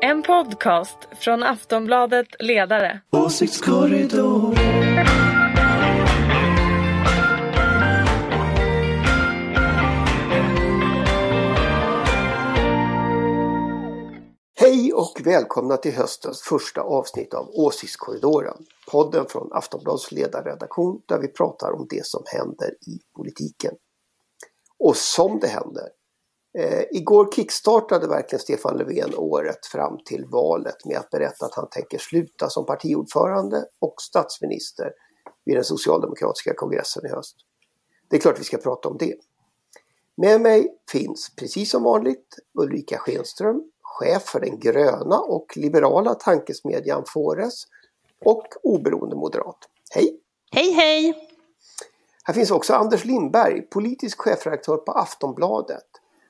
En podcast från Aftonbladet Ledare. Åsiktskorridor. Hej och välkomna till höstens första avsnitt av Åsiktskorridoren. Podden från Aftonbladets ledarredaktion där vi pratar om det som händer i politiken. Och som det händer. Eh, igår kickstartade verkligen Stefan Löfven året fram till valet med att berätta att han tänker sluta som partiordförande och statsminister vid den socialdemokratiska kongressen i höst. Det är klart vi ska prata om det. Med mig finns precis som vanligt Ulrika Schenström, chef för den gröna och liberala tankesmedjan Fores och oberoende moderat. Hej! Hej hej! Här finns också Anders Lindberg, politisk chefredaktör på Aftonbladet.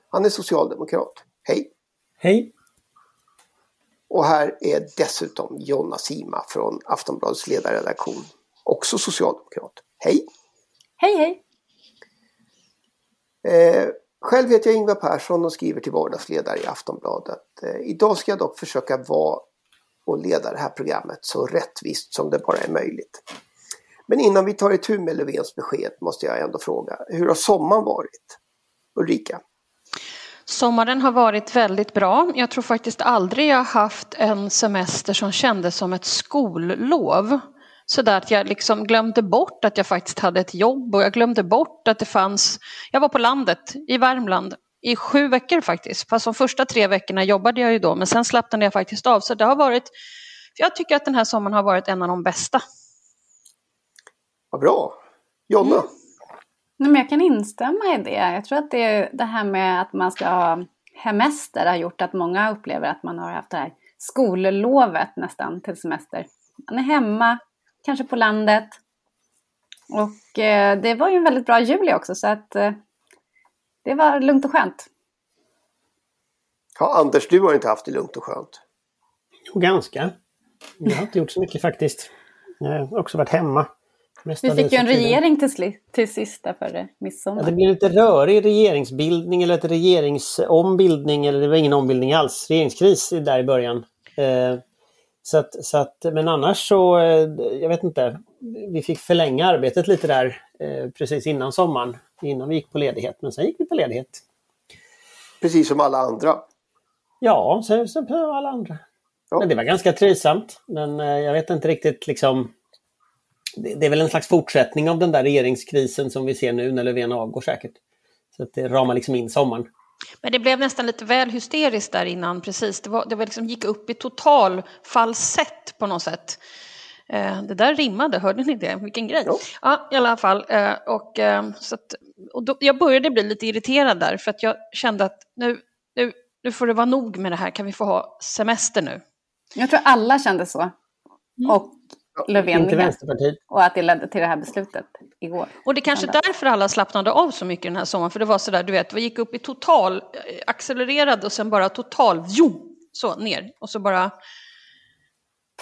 Han är socialdemokrat. Hej! Hej! Och här är dessutom Jonna Sima från Aftonbladets ledarredaktion. Också socialdemokrat. Hej! Hej hej! Eh, själv heter jag Ingvar Persson och skriver till vardagsledare i Aftonbladet. Eh, idag ska jag dock försöka vara och leda det här programmet så rättvist som det bara är möjligt. Men innan vi tar itu med Löfvens besked måste jag ändå fråga, hur har sommaren varit? Ulrika? Sommaren har varit väldigt bra. Jag tror faktiskt aldrig jag haft en semester som kändes som ett skollov. Så där att jag liksom glömde bort att jag faktiskt hade ett jobb och jag glömde bort att det fanns, jag var på landet i Värmland i sju veckor faktiskt. Fast de första tre veckorna jobbade jag ju då men sen slappnade jag faktiskt av. Så det har varit, jag tycker att den här sommaren har varit en av de bästa. Vad bra! Jonna? Mm. Nej, men jag kan instämma i det. Jag tror att det, det här med att man ska ha hemester har gjort att många upplever att man har haft det här skollovet nästan till semester. Man är hemma, kanske på landet. Och eh, det var ju en väldigt bra juli också så att eh, det var lugnt och skönt. Ja, Anders, du har inte haft det lugnt och skönt? Jo, ganska. Jag har inte gjort så mycket faktiskt. Jag har också varit hemma. Vi fick ju en regering till, till sist där före midsommar. Ja, det blev lite rörig regeringsbildning eller ett regeringsombildning eller det var ingen ombildning alls. Regeringskris där i början. Eh, så att, så att, men annars så, eh, jag vet inte, vi fick förlänga arbetet lite där eh, precis innan sommaren, innan vi gick på ledighet. Men sen gick vi på ledighet. Precis som alla andra? Ja, som alla andra. Ja. Men det var ganska trivsamt. Men eh, jag vet inte riktigt liksom det är väl en slags fortsättning av den där regeringskrisen som vi ser nu när Löfven avgår säkert. Så att det ramar liksom in sommaren. Men det blev nästan lite väl hysteriskt där innan, precis. Det, var, det var liksom, gick upp i total falsett på något sätt. Eh, det där rimmade, hörde ni det? Vilken grej. Ja, ja i alla fall. Eh, och, eh, så att, och då, jag började bli lite irriterad där för att jag kände att nu, nu, nu får det vara nog med det här, kan vi få ha semester nu? Jag tror alla kände så. Mm. Och Löfven Inte Vänsterpartiet. Och att det ledde till det här beslutet igår. Och det är kanske därför alla slappnade av så mycket den här sommaren. För det var sådär, du vet, vi gick upp i total, eh, accelererade och sen bara total, jo, så ner. Och så bara...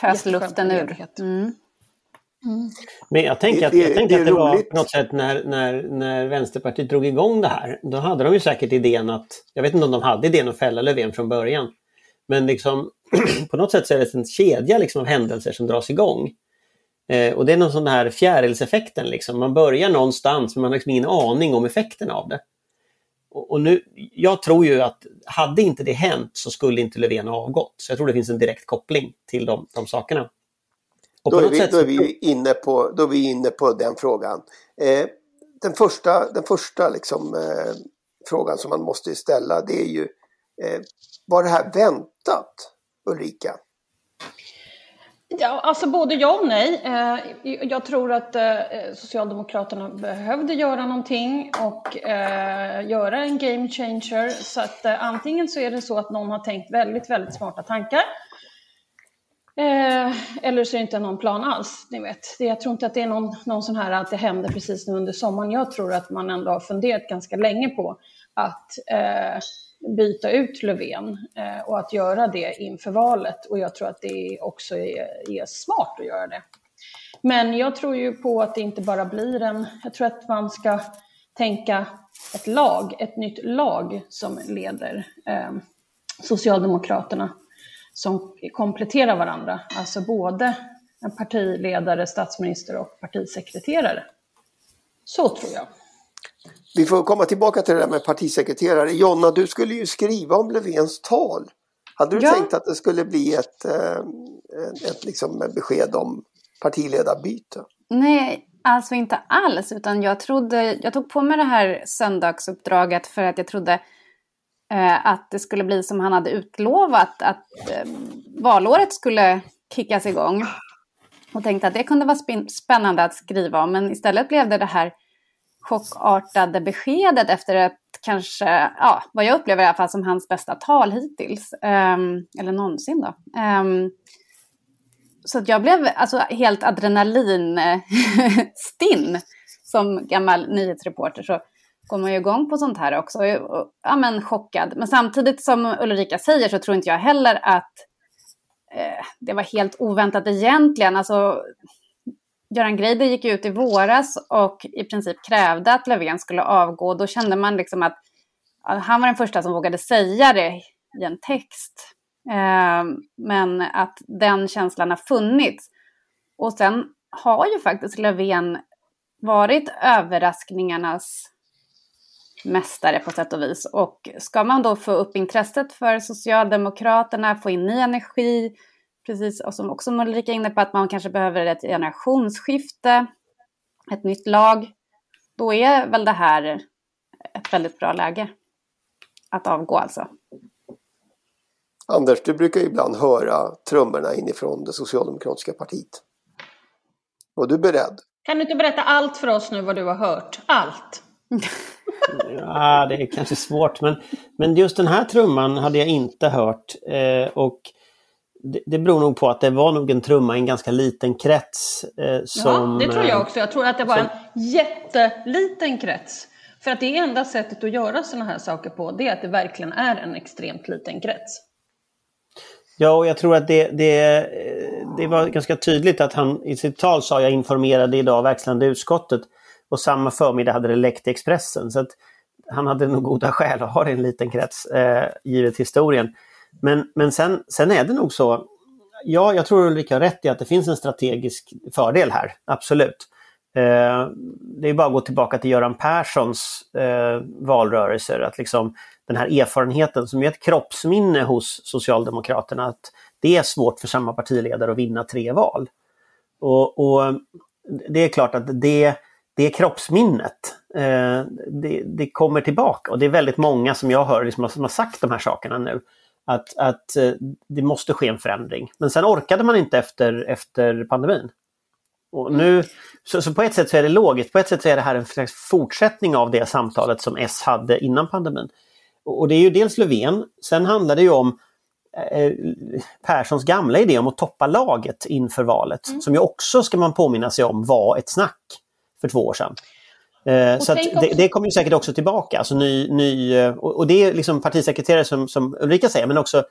Pös luften ur. Mm. Mm. Men jag tänker att jag tänker det, att det var på något sätt när, när, när Vänsterpartiet drog igång det här. Då hade de ju säkert idén att, jag vet inte om de hade idén att fälla Löfven från början. Men liksom, på något sätt så är det en kedja liksom av händelser som dras igång. Eh, och det är någon sån här fjärilseffekten. Liksom. Man börjar någonstans men man har liksom ingen aning om effekten av det. Och, och, nu, jag tror ju att hade inte det hänt så skulle inte Löfven ha avgått. Så jag tror det finns en direkt koppling till de, de sakerna. Då är, vi, sätt... då, är vi inne på, då är vi inne på den frågan. Eh, den första, den första liksom, eh, frågan som man måste ställa det är ju eh, Var det här väntat Ulrika? Ja, alltså både ja och nej. Eh, jag tror att eh, Socialdemokraterna behövde göra någonting och eh, göra en game changer. Så att antingen så är det så att någon har tänkt väldigt, väldigt smarta tankar. Eller så är det inte någon plan alls, ni vet. Jag tror inte att det är någon, någon sån här att det händer precis nu under sommaren. Jag tror att man ändå har funderat ganska länge på att eh, byta ut Löfven eh, och att göra det inför valet. Och jag tror att det också är, är, smart att göra det. Men jag tror ju på att det inte bara blir en... Jag tror att man ska tänka ett lag, ett nytt lag som leder eh, Socialdemokraterna. som kompletterar varandra. Alltså både en partiledare, statsminister och partisekreterare. Så tror jag. Vi får komma tillbaka till det där med partisekreterare. Jonna, du skulle ju skriva om Löfvens tal. Hade du ja. tänkt att det skulle bli ett, eh, ett liksom besked om partiledarbyte? Nej, alltså inte alls. Utan jag, trodde, jag tog på mig det här söndagsuppdraget för att jag trodde eh, att det skulle bli som han hade utlovat. Att eh, valåret skulle kickas igång. Och tänkte att det kunde vara spännande att skriva om. Men istället blev det det här chockartade beskedet efter ett kanske, ja, vad jag upplever i alla fall som hans bästa tal hittills. Um, eller någonsin då. Um, så jag blev alltså helt adrenalinstinn som gammal nyhetsreporter. Så går man ju igång på sånt här också. Ja, men chockad. Men samtidigt som Ulrika säger så tror inte jag heller att eh, det var helt oväntat egentligen. Alltså, Göran Greider gick ut i våras och i princip krävde att Löfven skulle avgå. Då kände man liksom att han var den första som vågade säga det i en text. Ehm, men att den känslan har funnits. Och sen har ju faktiskt Löfven varit överraskningarnas mästare på sätt och vis. Och ska man då få upp intresset för Socialdemokraterna, få in ny energi, precis och som också Ulrika är inne på, att man kanske behöver ett generationsskifte, ett nytt lag, då är väl det här ett väldigt bra läge att avgå alltså. Anders, du brukar ibland höra trummorna inifrån det socialdemokratiska partiet. Var du beredd? Kan du inte berätta allt för oss nu vad du har hört? Allt! ja, det är kanske svårt men, men just den här trumman hade jag inte hört. Eh, och det, det beror nog på att det var nog en trumma i en ganska liten krets. Eh, som, ja, det tror jag också. Jag tror att det var som, en jätteliten krets. För att det enda sättet att göra sådana här saker på, det är att det verkligen är en extremt liten krets. Ja, och jag tror att det, det, det var ganska tydligt att han i sitt tal sa jag informerade idag verkställande utskottet och samma förmiddag hade det läckt i Expressen. Så att han hade nog goda skäl att ha det i en liten krets, eh, givet historien. Men, men sen, sen är det nog så, ja, jag tror Ulrika har rätt i att det finns en strategisk fördel här, absolut. Eh, det är bara att gå tillbaka till Göran Perssons eh, valrörelser, att liksom den här erfarenheten som är ett kroppsminne hos Socialdemokraterna, att det är svårt för samma partiledare att vinna tre val. Och, och det är klart att det, det kroppsminnet, eh, det, det, kommer tillbaka och det är väldigt många som jag hör liksom, som har sagt de här sakerna nu att, att eh, det måste ske en förändring. Men sen orkade man inte efter, efter pandemin. Och nu, så, så, på ett sätt så är det logiskt, på ett sätt så är det här en slags fortsättning av det samtalet som S hade innan pandemin. Och, och det är ju dels Löfven, sen handlar det ju om eh, Perssons gamla idé om att toppa laget inför valet, mm. som ju också, ska man påminna sig om, var ett snack för två år sedan. Eh, så det, det, kommer ju säkert också tillbaka. Alltså ny, ny, eh, och, och det är liksom partisekreterare som, som Ulrika säger, men också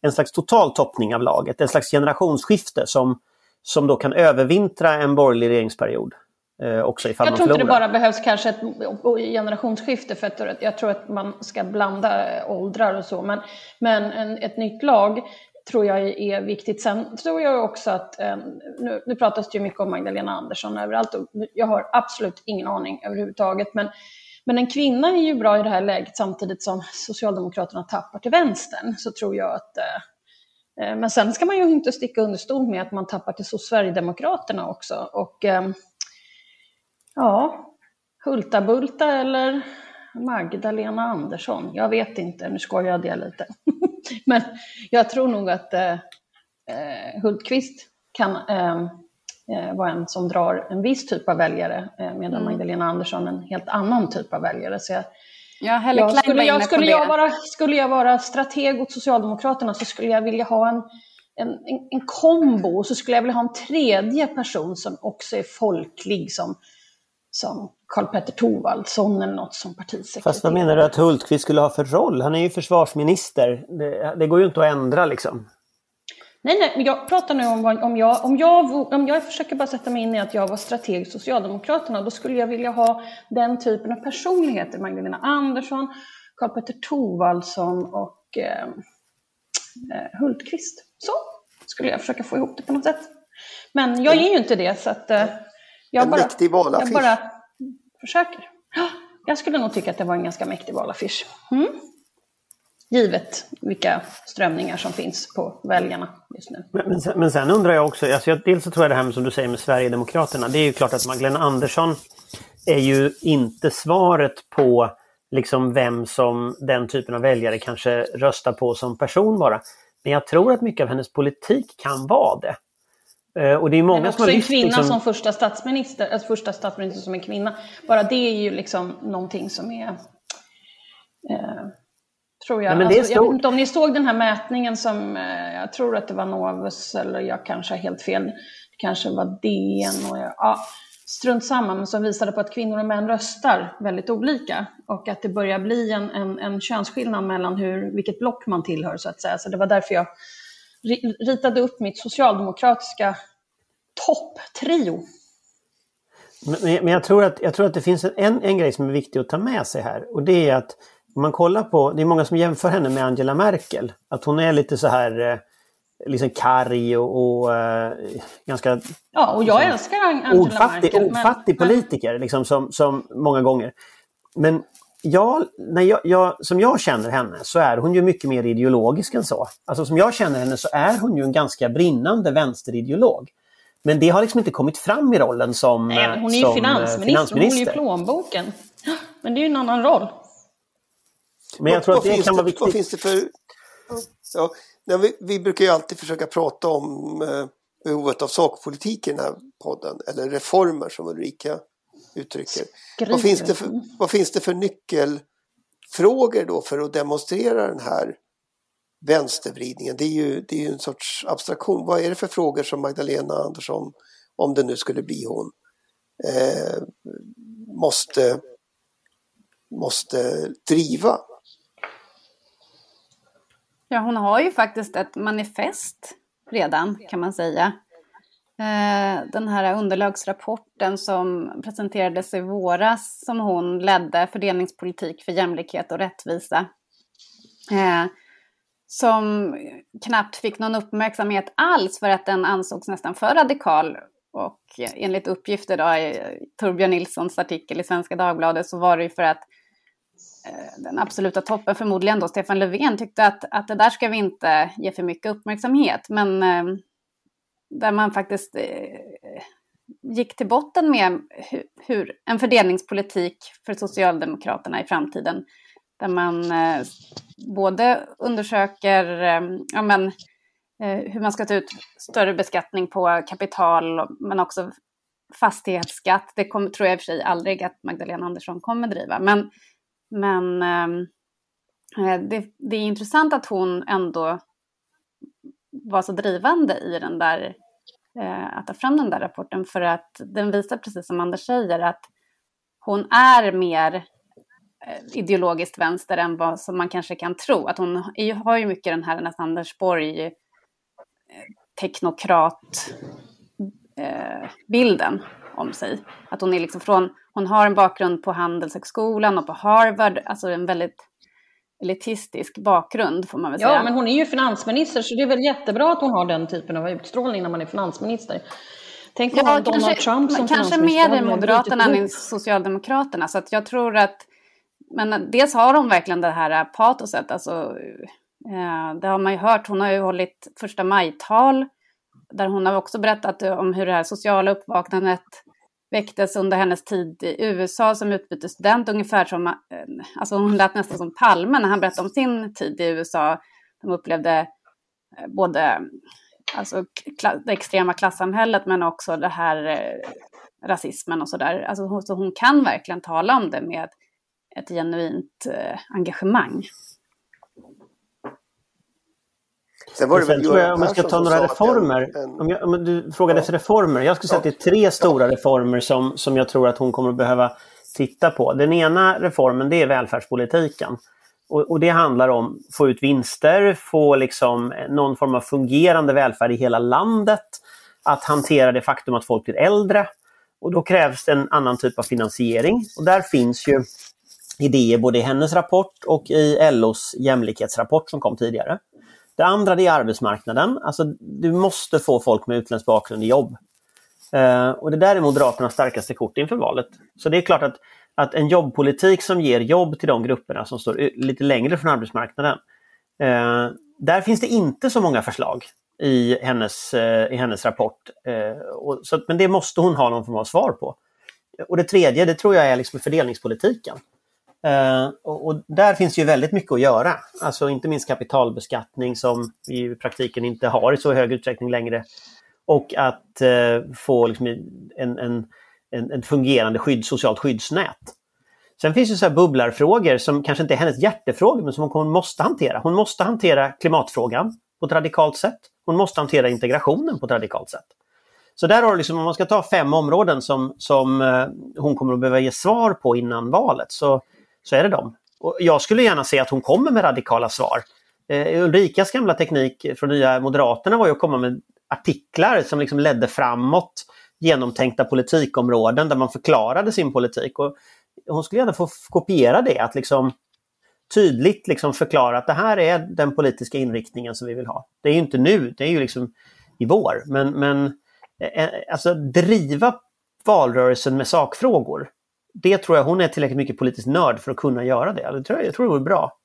en slags total toppning av laget. En slags generationsskifte som, som då kan övervintra en borgerlig regeringsperiod. Eh, också ifall jag tror inte det bara behövs kanske ett generationsskifte för att jag tror att man ska blanda åldrar och så. Men, men en, ett nytt lag tror jag är viktigt. Sen tror jag också att, ehm, nu, nu pratas det ju mycket om Magdalena Andersson överallt och jag har absolut ingen aning överhuvudtaget. Men, men en kvinna är ju bra i det här läget samtidigt som Socialdemokraterna tappar till vänstern. Så tror jag att eh, eh, men sen ska man ju inte sticka under stol med att man tappar till Sverigedemokraterna också. Och ehm, ja, Hulta-Bulta eller Magdalena Andersson, jag vet inte, nu skojar jag lite. Men jag tror nog att eh, eh, Hultqvist kan eh, eh, vara en som drar en viss typ av väljare eh, medan mm. Magdalena Andersson en helt annan typ av väljare. Så jag, ja, jag skulle, jag, skulle, jag vara, skulle jag vara strateg åt Socialdemokraterna så skulle jag vilja ha en, en, en, en kombo och så skulle jag vilja ha en tredje person som också är folklig som som Karl-Petter Thorwaldsson eller något som partisekreterare. Fast vad menar du att Hultqvist skulle ha för roll? Han är ju försvarsminister. Det, det går ju inte att ändra liksom. Nej, nej, jag pratar nu om, om, jag, om, jag, om jag försöker bara sätta mig in i att jag var strateg i Socialdemokraterna, då skulle jag vilja ha den typen av personligheter. Magdalena Andersson, Karl-Petter Thorwaldsson och eh, eh, Hultqvist. Så skulle jag försöka få ihop det på något sätt. Men jag är ju inte det så att eh, jag, en bara, mäktig valaffisch. jag bara försöker. Jag skulle nog tycka att det var en ganska mäktig valaffisch. Mm. Givet vilka strömningar som finns på väljarna just nu. Men, men, sen, men sen undrar jag också, alltså jag, dels så tror jag det här med som du säger med Sverigedemokraterna, det är ju klart att Magdalena Andersson är ju inte svaret på liksom vem som den typen av väljare kanske röstar på som person bara. Men jag tror att mycket av hennes politik kan vara det. Eh, och det är många Men också som har en kvinna liksom... som första statsminister, alltså första statsminister som en kvinna. Bara det är ju liksom någonting som är eh, Tror jag. Nej, alltså, jag vet inte om ni såg den här mätningen som, eh, jag tror att det var Novus, eller jag kanske har helt fel, det kanske var DN och jag, ja, strunt samma, men som visade på att kvinnor och män röstar väldigt olika och att det börjar bli en, en, en könsskillnad mellan hur, vilket block man tillhör så att säga. Så det var därför jag ritade upp mitt socialdemokratiska topptrio. Men, men jag, tror att, jag tror att det finns en, en grej som är viktig att ta med sig här och det är att om man kollar på, det är många som jämför henne med Angela Merkel. Att hon är lite så här eh, liksom karg och, och uh, ganska... Ja, och jag liksom, älskar Angela ofattig, Merkel. Ofattig men... politiker, liksom, som, som många gånger. Men jag, när jag, jag, som jag känner henne så är hon ju mycket mer ideologisk än så. Alltså som jag känner henne så är hon ju en ganska brinnande vänsterideolog. Men det har liksom inte kommit fram i rollen som Nej, Hon är ju finansminister, finansminister. hon håller ju plånboken. Men det är ju en annan roll. Men jag tror vad, att det kan det, vara viktigt. Vad finns det för... Ja, vi, vi, brukar ju alltid försöka prata om eh, behovet av sakpolitik i den här podden, eller reformer som Ulrika uttrycker. Vad finns, det för, vad finns det för nyckelfrågor då för att demonstrera den här vänstervridningen? Det är ju, det är ju en sorts abstraktion. Vad är det för frågor som Magdalena Andersson, om det nu skulle bli hon, eh, måste, måste driva? Ja, hon har ju faktiskt ett manifest redan kan man säga. Eh, den här underlagsrapporten som presenterades i våras som hon ledde, fördelningspolitik för jämlikhet och rättvisa. Eh, som knappt fick någon uppmärksamhet alls för att den ansågs nästan för radikal. Och enligt uppgifter då i Torbjörn Nilssons artikel i Svenska Dagbladet så var det ju för att eh, den absoluta toppen, förmodligen då Stefan Löfven, tyckte att, att det där ska vi inte ge för mycket uppmärksamhet. Men där man faktiskt eh, gick till botten med hur, en fördelningspolitik för Socialdemokraterna i framtiden. Där man eh, både undersöker eh, ja, men, hur man ska ta ut större beskattning på kapital men också fastighetsskatt. Det kom, tror jag i och för sig aldrig att Magdalena Andersson kommer driva. Men men ehm, det, det, är intressant att hon ändå var så drivande i den där, Eh, att ta fram den där rapporten för att den visar precis som Anders säger att hon är mer eh, ideologiskt vänster än vad som man kanske kan tro. Att hon är, har ju mycket den här nästan Anders Borg eh, teknokrat eh, bilden om sig. Att hon är liksom från, hon har en bakgrund på Handelshögskolan och på Harvard, alltså en väldigt elitistisk bakgrund får man väl ja, säga. Ja, men hon är ju finansminister så det är väl jättebra att hon har den typen av utstrålning när man är finansminister. Tänk om ja, Donald kanske, Trump som Kanske mer än Moderaterna än Socialdemokraterna. Så att jag tror att, men dels har hon verkligen det här patoset, alltså, eh, det har man ju hört, hon har ju hållit första majtal där hon har också berättat om hur det här sociala uppvaknandet väcktes under hennes tid i USA som utbytesstudent, ungefär som, eh, alltså hon lät nästan som Palme när han berättade om sin tid i USA. De upplevde eh, både alltså, det extrema klassamhället men också det här eh, rasismen och sådär. Alltså, så hon kan verkligen tala om det med ett genuint eh, engagemang. Sen var det tror jag, om jag ska ta några reformer, en... om, jag, om du frågade ja. efter reformer, jag skulle säga att det är tre stora reformer som, som jag tror att hon kommer behöva titta på. Den ena reformen det är välfärdspolitiken. Och, och det handlar om att få ut vinster, få liksom någon form av fungerande välfärd i hela landet, att hantera det faktum att folk blir äldre. Och då krävs det en annan typ av finansiering. Och där finns ju idéer både i hennes rapport och i LOs jämlikhetsrapport som kom tidigare. Det andra det är arbetsmarknaden. Alltså, du måste få folk med utländsk bakgrund i jobb. Eh, och det där är Moderaternas starkaste kort inför valet. Så det är klart att, att en jobbpolitik som ger jobb till de grupperna som står lite längre från arbetsmarknaden. Eh, där finns det inte så många förslag i hennes, eh, i hennes rapport. Eh, och, så, men det måste hon ha någon form av svar på. Och det tredje, det tror jag är liksom fördelningspolitiken. Uh, och, och, där finns ju väldigt mycket att göra. Alltså inte minst kapitalbeskattning som vi i praktiken inte har i så hög utsträckning längre. Och att uh, få liksom en, en, en, en, fungerande skydd, socialt skyddsnät. Sen finns det så här bubblarfrågor som kanske inte är hennes hjärtefrågor men som hon måste hantera. Hon måste hantera klimatfrågan på ett radikalt sätt. Hon måste hantera integrationen på ett radikalt sätt. Så där har du liksom, om man ska ta fem områden som, som eh, hon kommer att behöva ge svar på innan valet så så är det dem. Och jag skulle gärna se att hon kommer med radikala svar. Eh, Ulrikas gamla teknik från Nya Moderaterna var ju att komma med artiklar som liksom ledde framåt genomtänkta politikområden där man förklarade sin politik. Och hon skulle gärna få kopiera det, att liksom tydligt liksom förklara att det här är den politiska inriktningen som vi vill ha. Det är ju inte nu, det är ju liksom i vår. Men, men eh, alltså driva valrörelsen med sakfrågor det tror jag hon är tillräckligt mycket politisk nörd för att kunna göra det. det tror jag, jag tror det vore bra.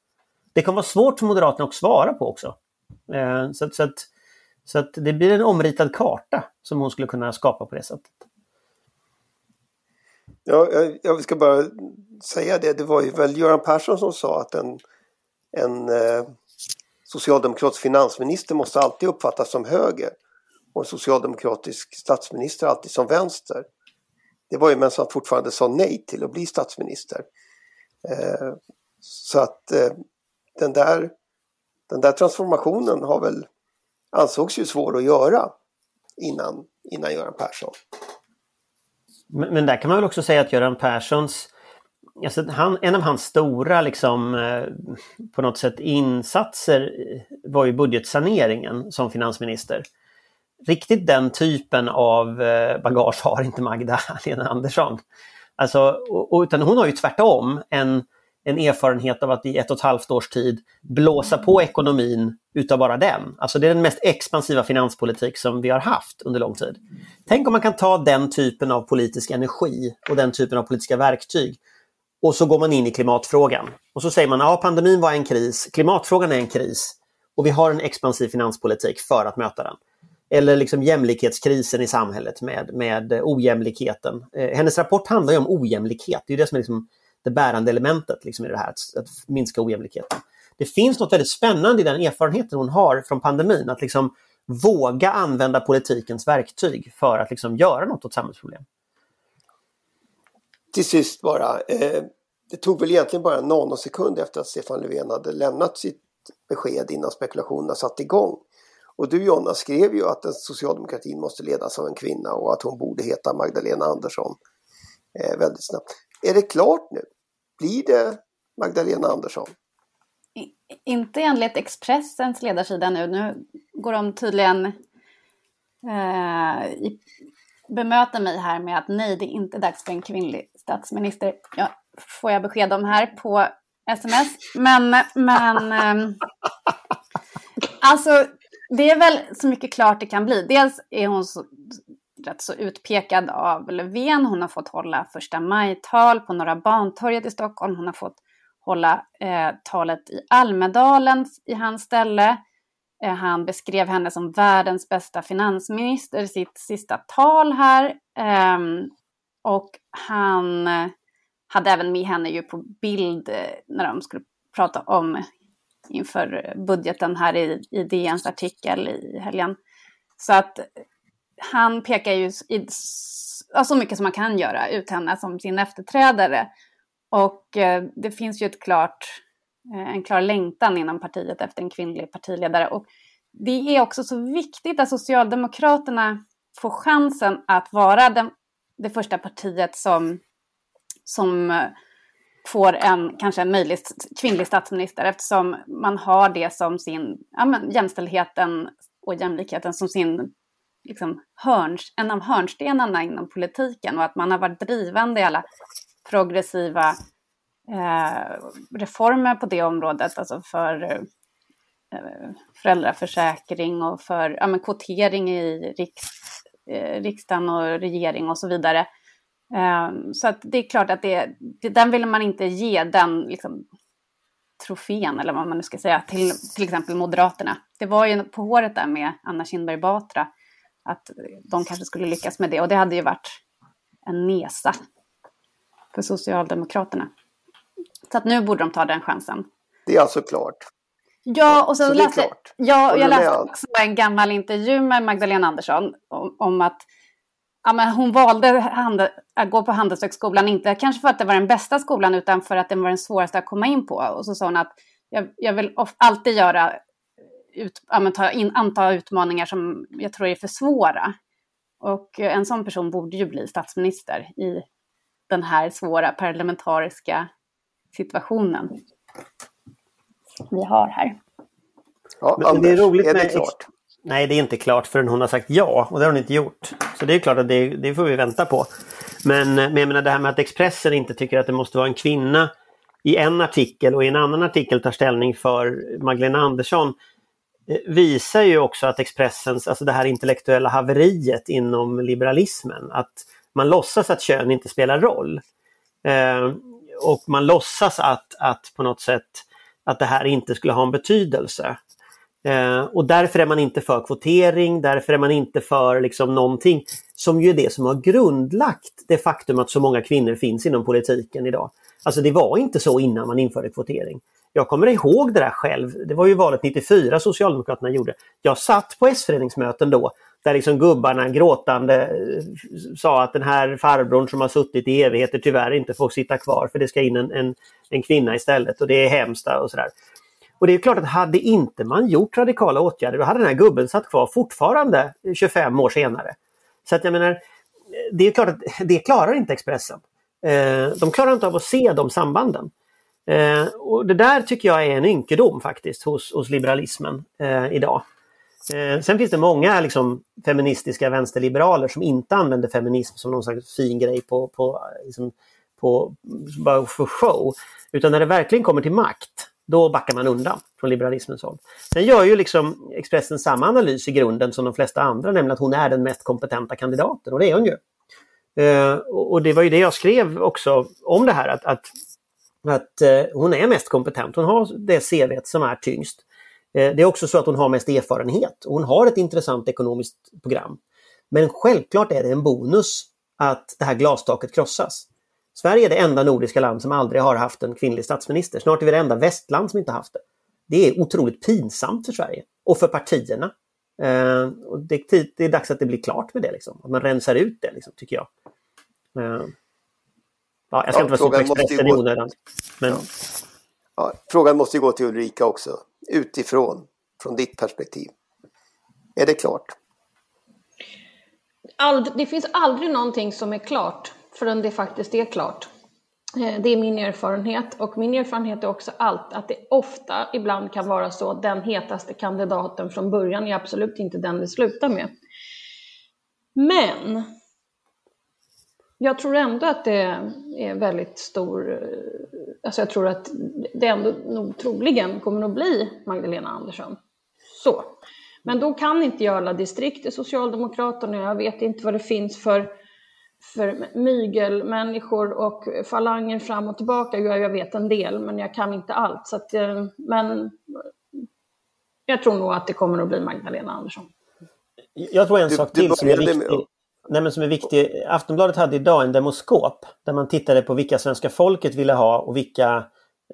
Det kan vara svårt för Moderaterna att svara på också. Eh, så, så, att, så att det blir en omritad karta som hon skulle kunna skapa på det sättet. Ja, jag, jag ska bara säga det. Det var ju väl Göran Persson som sa att en, en eh, socialdemokratisk finansminister måste alltid uppfattas som höger och en socialdemokratisk statsminister alltid som vänster. Det var ju medan han fortfarande sa nej till att bli statsminister. Eh, så att eh, den, där, den där transformationen har väl ansågs ju svår att göra innan, innan Göran Persson. Men, men, där kan man väl också säga att Göran Perssons Alltså han, en av hans stora liksom, eh, på något sätt insatser var ju budgetsaneringen som finansminister riktigt den typen av eh, bagage har inte Magdalena Andersson. Alltså, utan hon har ju tvärtom en, en erfarenhet av att i ett och ett halvt års tid blåsa på ekonomin utav bara den. Alltså det är den mest expansiva finanspolitik som vi har haft under lång tid. Tänk om man kan ta den typen av politisk energi och den typen av politiska verktyg och så går man in i klimatfrågan. Och så säger man att ja, pandemin var en kris, klimatfrågan är en kris och vi har en expansiv finanspolitik för att möta den eller liksom jämlikhetskrisen i samhället med, med ojämlikheten. Eh, hennes rapport handlar ju om ojämlikhet, det är det som är liksom det bärande elementet liksom i det här, att, att, minska ojämlikheten. Det finns något väldigt spännande i den erfarenheten hon har från pandemin, att liksom våga använda politikens verktyg för att liksom göra något åt samhällsproblem. Till sist bara, eh, det tog väl egentligen bara en nanosekund efter att Stefan Löfven hade lämnat sitt besked innan spekulationerna satte igång. Och du Jonna skrev ju att socialdemokratin måste ledas av en kvinna och att hon borde heta Magdalena Andersson eh, väldigt snabbt. Är det klart nu? Blir det Magdalena Andersson? I, inte enligt Expressens ledarsida nu. Nu går de tydligen eh, i, bemöter mig här med att nej, det är inte dags för en kvinnlig statsminister. Ja, får jag besked om här på sms. Men, men eh, alltså det är väl så mycket klart det kan bli. Dels är hon så, rätt så utpekad av Löfven. Hon har fått hålla första maj-tal på Norra Bantorget i Stockholm. Hon har fått hålla eh, talet i Almedalen i hans ställe. Eh, han beskrev henne som världens bästa finansminister i sitt sista tal här. Eh, och han eh, hade även med henne ju på bild eh, när de skulle prata om inför budgeten här i, i DNs artikel i helgen. Så att han pekar ju i, så mycket som man kan göra ut henne som sin efterträdare. Och eh, det finns ju ett klart, eh, en klar längtan inom partiet efter en kvinnlig partiledare. Och det är också så viktigt att Socialdemokraterna får chansen att vara den, det första partiet som, som eh, får en, kanske en möjlig kvinnlig statsminister eftersom man har det som sin, ja, men, jämställdheten och jämlikheten som sin liksom, hörns, en av hörnstenarna inom politiken och att man har varit drivande i alla progressiva eh, reformer på det området, alltså för eh, föräldraförsäkring och för ja, men kvotering i riks, eh, riksdagen och regering och så vidare. Um, så att det är klart att det, den vill man inte ge den liksom, trofén, eller vad man nu ska säga, till till exempel Moderaterna. Det var ju på håret där med Anna Kinberg Batra, att de kanske skulle lyckas med det. Och det hade ju varit en nesa för Socialdemokraterna. Så att nu borde de ta den chansen. Det är alltså klart. Ja, och så, läste, ja, jag läste också en gammal intervju med Magdalena Andersson om, om att ja, men hon valde att gå på Handelshögskolan, inte kanske för att det var den bästa skolan, utan för att den var den svåraste att komma in på. Och så sa hon att jag, jag vill alltid göra, ut, ja, ta in, anta utmaningar som jag tror är för svåra. Och en sån person borde ju bli statsminister i den här svåra parlamentariska situationen vi har här. Ja, Anders, det är roligt är det med klart? Nej, det är inte klart förrän hon har sagt ja och det har hon inte gjort. Så det är klart att det, det får vi vänta på. Men, men jag menar det här med att Expressen inte tycker att det måste vara en kvinna i en artikel och i en annan artikel tar ställning för Magdalena Andersson eh, visar ju också att Expressens, alltså det här intellektuella haveriet inom liberalismen, att man låtsas att kön inte spelar roll. Eh, och man låtsas att, att på något sätt att det här inte skulle ha en betydelse. Eh, och därför är man inte för kvotering, därför är man inte för liksom någonting som ju är det som har grundlagt det faktum att så många kvinnor finns inom politiken idag. Alltså det var inte så innan man införde kvotering. Jag kommer ihåg det där själv. Det var ju valet 94 Socialdemokraterna gjorde. Jag satt på S-föreningsmöten då där liksom gubbarna gråtande eh, sa att den här farbrorn som har suttit i evigheter tyvärr inte får sitta kvar för det ska in en, en, en kvinna istället och det är hemskt och sådär. Och det är klart att hade inte man gjort radikala åtgärder då hade den här gubben satt kvar fortfarande 25 år senare. Så att jag menar, det är klart att det klarar inte Expressen. Eh, de klarar inte av att se de sambanden. Eh, och det där tycker jag är en ynkedom faktiskt hos, hos liberalismen eh, idag. Sen finns det många liksom, feministiska vänsterliberaler som inte använder feminism som någon slags fin grej på, på, liksom, på, bara för show. Utan när det verkligen kommer till makt, då backar man undan från liberalismens håll. Sen gör ju liksom Expressen samma analys i grunden som de flesta andra, nämligen att hon är den mest kompetenta kandidaten och det är hon ju. Eh, och det var ju det jag skrev också om det här att, att, att eh, hon är mest kompetent. Hon har det CV som är tyngst. Eh, det är också så att hon har mest erfarenhet och hon har ett intressant ekonomiskt program. Men självklart är det en bonus att det här glastaket krossas. Sverige är det enda nordiska land som aldrig har haft en kvinnlig statsminister. Snart är vi det enda västland som inte haft det. Det är otroligt pinsamt för Sverige och för partierna. Eh, och det, det, är dags att det blir klart med det, liksom. att man rensar ut det, liksom, tycker jag. Eh, ja, jag ska ja, inte vara så på Expressen i onödan. Men... Ja. Ja, frågan måste gå till Ulrika också, utifrån, från ditt perspektiv. Är det klart? Ald det finns aldrig någonting som är klart förrän det faktiskt är klart. Eh, det är min erfarenhet och min erfarenhet är också allt att det ofta ibland kan vara så att den hetaste kandidaten från början är absolut inte den det slutar med. Men jag tror ändå att det är väldigt stor, eh, alltså jag tror att det ändå nog troligen kommer att bli Magdalena Andersson. Så. Men då kan inte jag alla distrikt i Socialdemokraterna, jag vet inte vad det finns för för mygelmänniskor och falanger fram och tillbaka. Jag, jag vet en del, men jag kan inte allt. Så att, eh, men jag tror nog att det kommer att bli Magdalena Andersson. Jag tror en du, sak till du som är viktig. Med... Nej, men som är viktig. Aftonbladet hade idag en demoskop där man tittade på vilka svenska folket ville ha och vilka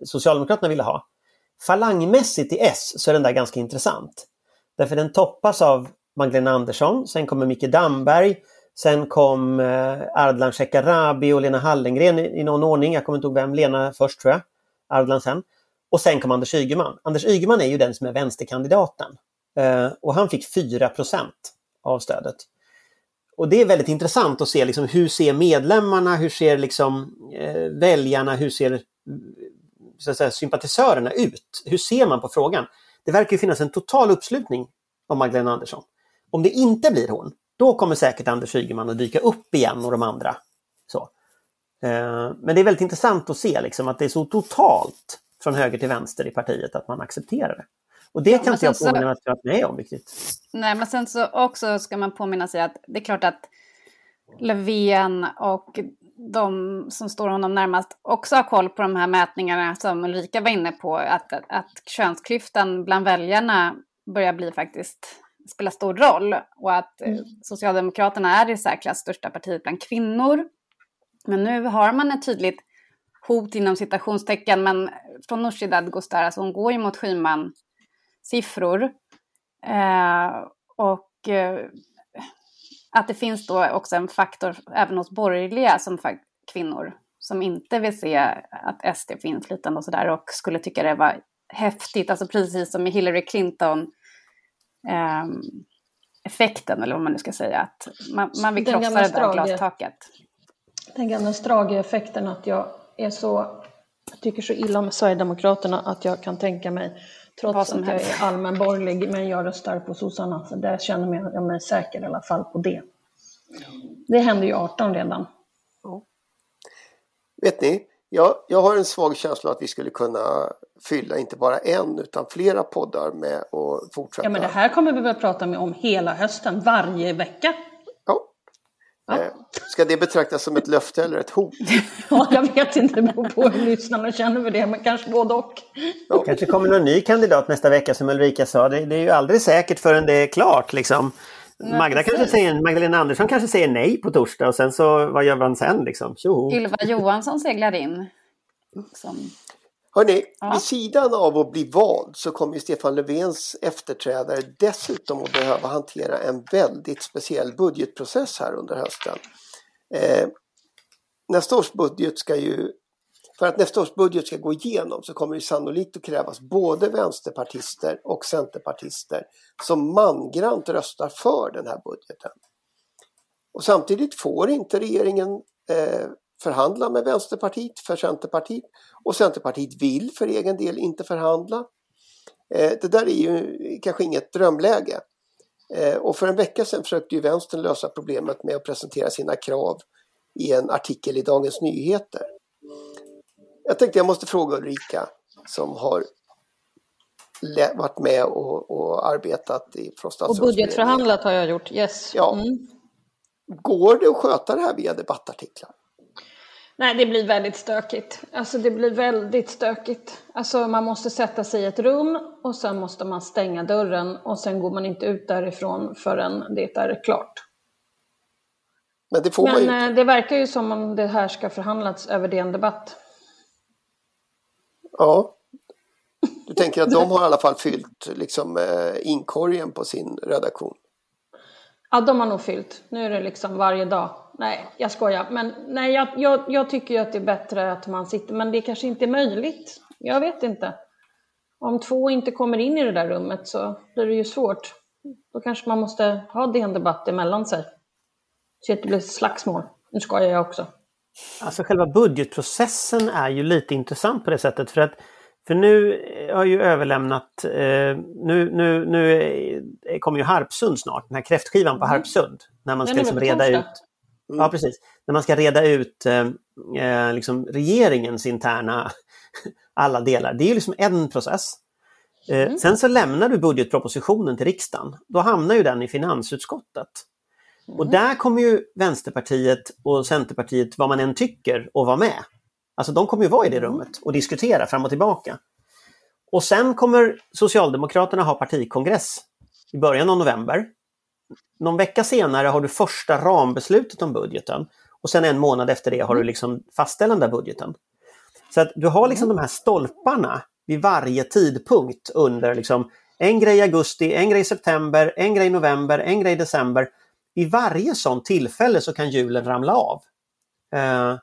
Socialdemokraterna ville ha. Falangmässigt i S så är den där ganska intressant. Därför den toppas av Magdalena Andersson, sen kommer Micke Damberg, Sen kom eh, Ardlan Shekarabi och Lena Hallengren i, någon ordning. Jag kommer inte ihåg vem. Lena först tror jag. Ardlan sen. Och sen kom Anders Ygeman. Anders Ygeman är ju den som är vänsterkandidaten. Eh, och han fick 4% av stödet. Och det är väldigt intressant att se liksom, hur ser medlemmarna, hur ser liksom, eh, väljarna, hur ser så att säga, sympatisörerna ut? Hur ser man på frågan? Det verkar ju finnas en total uppslutning om Magdalena Andersson. Om det inte blir hon, då kommer säkert Anders Ygeman att dyka upp igen och de andra. Så. Eh, men det är väldigt intressant att se liksom, att det är så totalt från höger till vänster i partiet att man accepterar det. Och det kan inte jag påminna mig att det är om riktigt. Nej, men sen så också ska man påminna sig att det är klart att Löfven och de som står honom närmast också har koll på de här mätningarna som Ulrika var inne på, att, att könsklyftan bland väljarna börjar bli faktiskt spela stor roll och att mm. Socialdemokraterna är det särklass största partiet bland kvinnor. Men nu har man ett tydligt hot inom citationstecken, men från Nooshi Dadgostar, alltså hon går ju mot Schyman siffror. Eh, och eh, att det finns då också en faktor även hos borgerliga som kvinnor som inte vill se att SD får inflytande och sådär och skulle tycka det var häftigt, alltså precis som i Hillary Clinton eh, effekten eller vad man nu ska säga, att man, man vill krossa det där glastaket. Den gamla Strage-effekten att jag är så, jag tycker så illa om Sverigedemokraterna att jag kan tänka mig Trots att jag är allmänborgerlig, men jag röstar på sossarna. Så där känner jag mig säker i alla fall på det. Det hände ju 18 redan. Ja. Vet ni, jag, jag har en svag känsla att vi skulle kunna fylla inte bara en utan flera poddar med att fortsätta. Ja men det här kommer vi väl prata med om hela hösten, varje vecka. Ja. Eh, ska det betraktas som ett löfte eller ett hot? ja, jag vet inte, det beror på hur lyssnarna känner för det, men kanske både och. Ja. kanske kommer någon ny kandidat nästa vecka som Ulrika sa. Det, det är ju aldrig säkert förrän det är klart liksom. Magda kanske säger, Magdalena Andersson kanske säger nej på torsdag och sen så vad gör man sen liksom? Tjoho. Ylva Johansson seglar in. Som Hörrni, ja. vid sidan av att bli vald så kommer Stefan Löfvens efterträdare dessutom att behöva hantera en väldigt speciell budgetprocess här under hösten. Eh, nästa års budget ska ju, för att nästa års budget ska gå igenom så kommer det sannolikt att krävas både vänsterpartister och centerpartister som mangrant röstar för den här budgeten. Och samtidigt får inte regeringen eh, förhandla med Vänsterpartiet för Centerpartiet och Centerpartiet vill för egen del inte förhandla. Eh, det där är ju kanske inget drömläge. Eh, och för en vecka sedan försökte ju vänstern lösa problemet med att presentera sina krav i en artikel i Dagens Nyheter. Jag tänkte jag måste fråga Ulrika som har varit med och, och arbetat i från Och budgetförhandlat har jag gjort, yes. Ja. Mm. Går det att sköta det här via debattartiklar? Nej, det blir väldigt stökigt. Alltså det blir väldigt stökigt. Alltså man måste sätta sig i ett rum och sen måste man stänga dörren och sen går man inte ut därifrån förrän det är klart. Men det får Men, man ju inte. Eh, det verkar ju som om det här ska förhandlas över DN Debatt. Ja. Du tänker att de har i alla fall fyllt liksom, eh, inkorgen på sin redaktion? Ja, de har nog fyllt. Nu är det liksom varje dag nej, jag skojar. Men nej, jag, jag, jag tycker ju att det är bättre att man sitter, men det kanske inte är möjligt. Jag vet inte. Om två inte kommer in i det där rummet så blir det ju svårt. Då kanske man måste ha DN Debatt emellan sig. Så att det blir slagsmål. Nu skojar jag också. Alltså själva budgetprocessen är ju lite intressant på det sättet för att för nu har ju överlämnat, eh, nu, nu, nu kommer ju Harpsund snart, den här kräftskivan på mm. Harpsund. När man ska liksom reda ut Mm. Ja, precis. När man ska reda ut eh, eh liksom regeringens interna alla delar. Det är ju liksom en process. Eh, mm. Sen så lämnar du budgetpropositionen till riksdagen. Då hamnar ju den i finansutskottet. Mm. Och där kommer ju Vänsterpartiet och Centerpartiet, vad man än tycker, att vara med. Alltså de kommer ju vara i det mm. rummet och diskutera fram och tillbaka. Och sen kommer Socialdemokraterna ha partikongress i början av november någon vecka senare har du första rambeslutet om budgeten och sen en månad efter det har du mm. liksom fastställande av budgeten. Så att du har liksom mm. de här stolparna vid varje tidpunkt under liksom en grej i augusti, en grej i september, en grej i november, en grej i december. I varje sånt tillfälle så kan hjulen ramla av. Uh,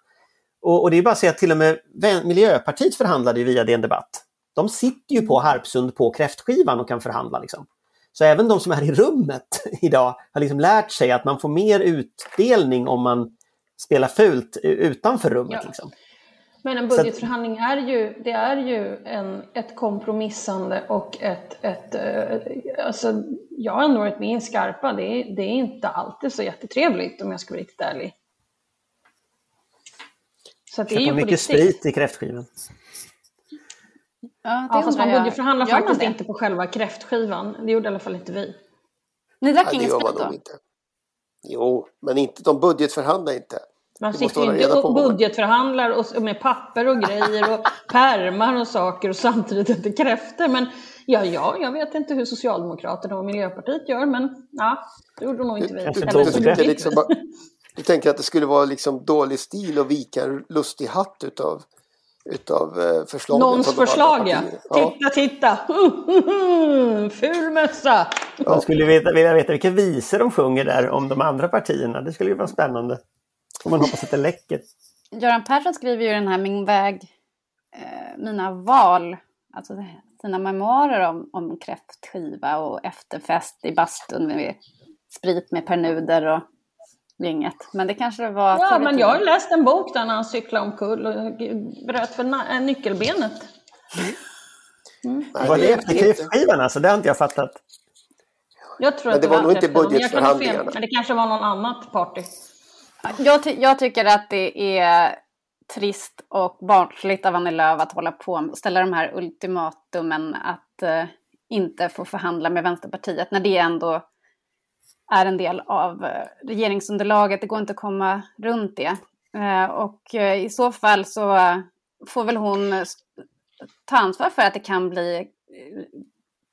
och, och, det är bara att säga att till och med Miljöpartiet förhandlade via DN Debatt. De sitter ju på mm. Harpsund på kräftskivan och kan förhandla. Liksom. Så även de som är i rummet idag har liksom lärt sig att man får mer utdelning om man spelar fult utanför rummet. Ja. Liksom. Men en budgetförhandling är ju, det är ju en, ett kompromissande och ett, ett eh, alltså, jag har ändå varit med i Skarpa, det är, det är inte alltid så jättetrevligt om jag ska vara riktigt ärlig. Så det är ju mycket sprit i kräftskivan. Ja, ja fast man budgetförhandlar faktiskt man inte på själva kräftskivan. Det gjorde i alla fall inte vi. Ni drack ingen sprit då? Inte. Jo, men inte, de budgetförhandlar inte. Man sitter ju inte och budgetförhandlar och, med papper och grejer och pärmar och saker och samtidigt inte kräfter. Men ja, ja, jag vet inte hur Socialdemokraterna och Miljöpartiet gör, men ja, det gjorde nog inte vi. Du, du, du, du, liksom du tänker att det skulle vara liksom dålig stil att vika en lustig hatt utav utav eh, förslagen. Någons förslag ja. Titta, titta! Ful mössa! Jag skulle veta, vilja veta vilka visor de sjunger där om de andra partierna. Det skulle ju vara spännande. Om man hoppas att det läcker. Göran Persson skriver ju den här Min väg, eh, mina val, alltså sina memoarer om, om kräftskiva och efterfest i bastun med sprit med Pär Nuder och gänget. Men det kanske det var Ja, men jag har läst en bok där han cyklade omkull och bröt för nyckelbenet. Mm. Var det efter kräftskivan alltså? Det har inte jag fattat. Jag tror men det, att det var, nog inte budgetförhandlingarna. Men det kanske var någon annat party. Jag, ty jag, tycker att det är trist och barnsligt av Annie Lööf att hålla på och ställa de här ultimatumen att uh, inte få förhandla med Vänsterpartiet när det ändå är en del av eh, regeringsunderlaget. Det går inte att komma runt det. Eh, och eh, i så fall så får väl hon ta ansvar för att det kan bli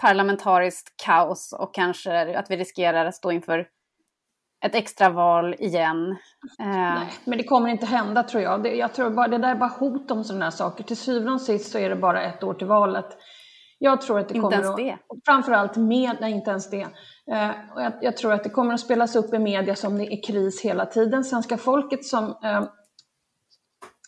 parlamentariskt kaos och kanske att vi riskerar att stå inför ett extra val igen. Nej, men det kommer inte hända tror jag. Det, jag tror bara, det där är bara hot om sådana här saker. Till syvende och sist så är det bara ett år till valet. Jag tror att det inte kommer ens det? Att, framförallt med, nej inte ens det. Eh, och jag, jag, tror att det kommer att spelas upp i media som det är kris hela tiden. Svenska folket som eh,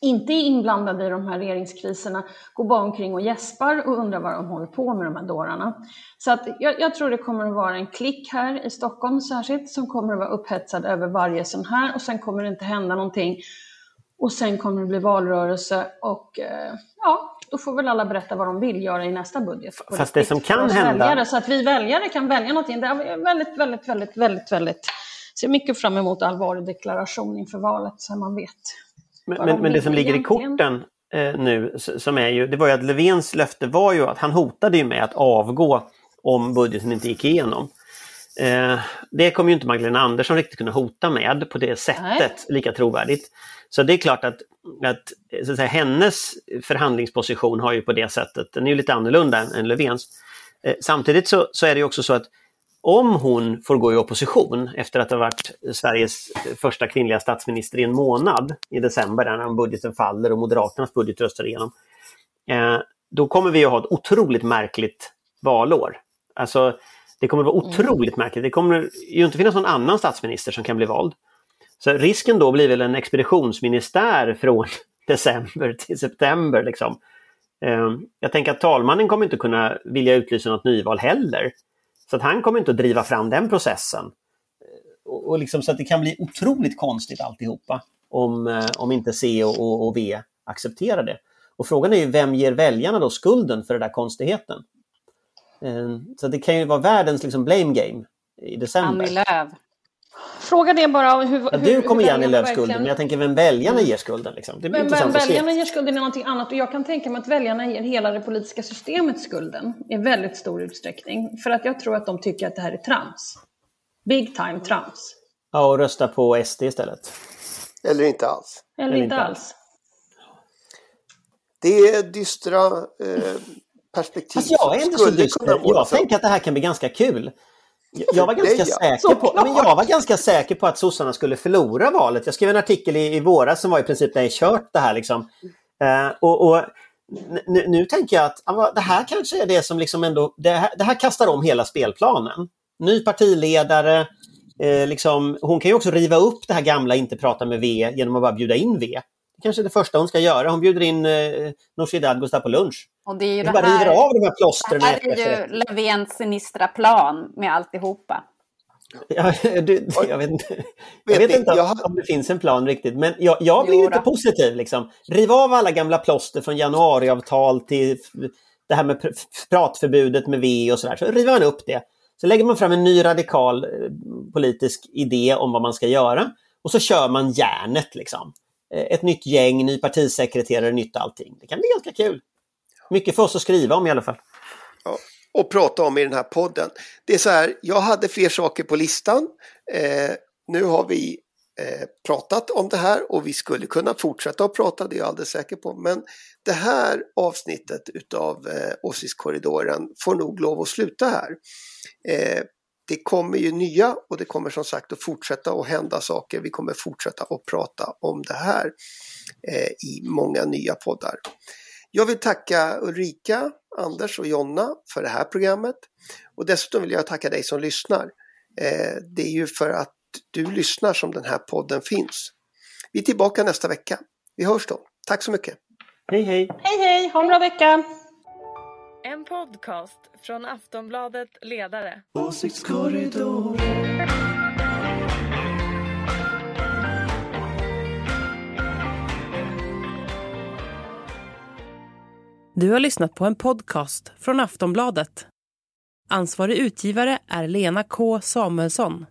inte är inblandade i de här regeringskriserna går bara omkring och gäspar och undrar vad de håller på med de här dårarna. Så att jag, jag, tror det kommer att vara en klick här i Stockholm särskilt som kommer att vara upphetsad över varje sån här och sen kommer det inte hända någonting. Och sen kommer det bli valrörelse och eh, ja, då får väl alla berätta vad de vill göra i nästa budget. Fast det som kan hända... Väljare, så att vi väljare kan välja någonting. Det är väldigt, väldigt, väldigt, väldigt, väldigt... Ser mycket fram emot allvarlig deklaration inför valet så man vet. Men, men, men, det som ligger i korten eh, nu, som är ju, det var ju att Löfvens löfte var ju att han hotade ju med att avgå om budgeten inte gick igenom. Eh, det kommer ju inte Magdalena Andersson riktigt kunna hota med på det sättet, Nej. lika trovärdigt. Så det är klart att, att, så att säga, hennes förhandlingsposition har ju på det sättet, den är ju lite annorlunda än, Löfvens. Eh, samtidigt så, så är det också så att om hon får gå i opposition efter att ha varit Sveriges första kvinnliga statsminister i en månad i december när budgeten faller och Moderaternas budget röstar igenom. Eh, då kommer vi att ha ett otroligt märkligt valår. Alltså, det kommer att vara mm. otroligt märkligt. Det kommer ju inte finnas någon annan statsminister som kan bli vald. Så risken då blir väl en expeditionsministär från december till september. Liksom. Eh, jag tänker att talmannen kommer inte kunna vilja utlysa något nyval heller. Så att han kommer inte att driva fram den processen. Och, och liksom, så att det kan bli otroligt konstigt alltihopa om, eh, om inte C och, och, och, V accepterar det. Och frågan är ju vem ger väljarna då skulden för den där konstigheten? Eh, så det kan ju vara världens liksom blame game i december. Annie Lööf. Frågan är bara hur... Ja, du kommer Annie Lööf skulden, men jag tänker vem väljarna ger skulden. Liksom. Det men, men väljarna ger skulden är någonting annat och jag kan tänka mig att väljarna ger hela det politiska systemet skulden i väldigt stor utsträckning. För att jag tror att de tycker att det här är trams. Big time trams. Ja, och rösta på SD istället. Eller inte alls. Eller, Eller inte alls. Det är dystra eh, perspektiv. Fast jag är inte så dyster. Jag tänker att det här kan bli ganska kul. Jag var, ganska säker på, men jag var ganska säker på att sossarna skulle förlora valet. Jag skrev en artikel i, i våras som var i princip är kört det här. Liksom. Uh, och, och nu, nu, tänker jag att det här kanske är det som liksom ändå, det här, det här kastar om hela spelplanen. Ny partiledare, eh, liksom, hon kan ju också riva upp det här gamla inte prata med V genom att bara bjuda in V. Kanske det första hon ska göra. Hon bjuder in eh, Nooshi Dadgostar på lunch. Och det är ju det bara river av de här plåstren. Det här är ju Löfvens sinistra plan med alltihopa. Ja, du, jag vet inte, jag vet inte jag... om det finns en plan riktigt, men jag, jag blir inte positiv. Liksom. Riv av alla gamla plåster från januariavtal till det här med pratförbudet med V och sådär. Så river man upp det. Så lägger man fram en ny radikal eh, politisk idé om vad man ska göra och så kör man järnet. Liksom. Eh, ett nytt gäng, ny partisekreterare, nytt allting. Det kan bli ganska kul. Mycket för oss att skriva om i alla fall. Ja, och prata om i den här podden. Det är så här, jag hade fler saker på listan. Eh, nu har vi eh, pratat om det här och vi skulle kunna fortsätta att prata, det är jag alldeles säker på. Men det här avsnittet utav eh, Åsiktskorridoren får nog lov att sluta här. Eh, det kommer ju nya och det kommer som sagt att fortsätta att hända saker. Vi kommer fortsätta att prata om det här eh, i många nya poddar. Jag vill tacka Ulrika, Anders och Jonna för det här programmet. Och dessutom vill jag tacka dig som lyssnar. Eh, det är ju för att du lyssnar som den här podden finns. Vi är tillbaka nästa vecka. Vi hörs då. Tack så mycket. Hej hej! Hej hej! Ha en bra vecka! En podcast från Aftonbladet Ledare. Åsiktskorridoren. Du har lyssnat på en podcast från Aftonbladet. Ansvarig utgivare är Lena K Samuelsson.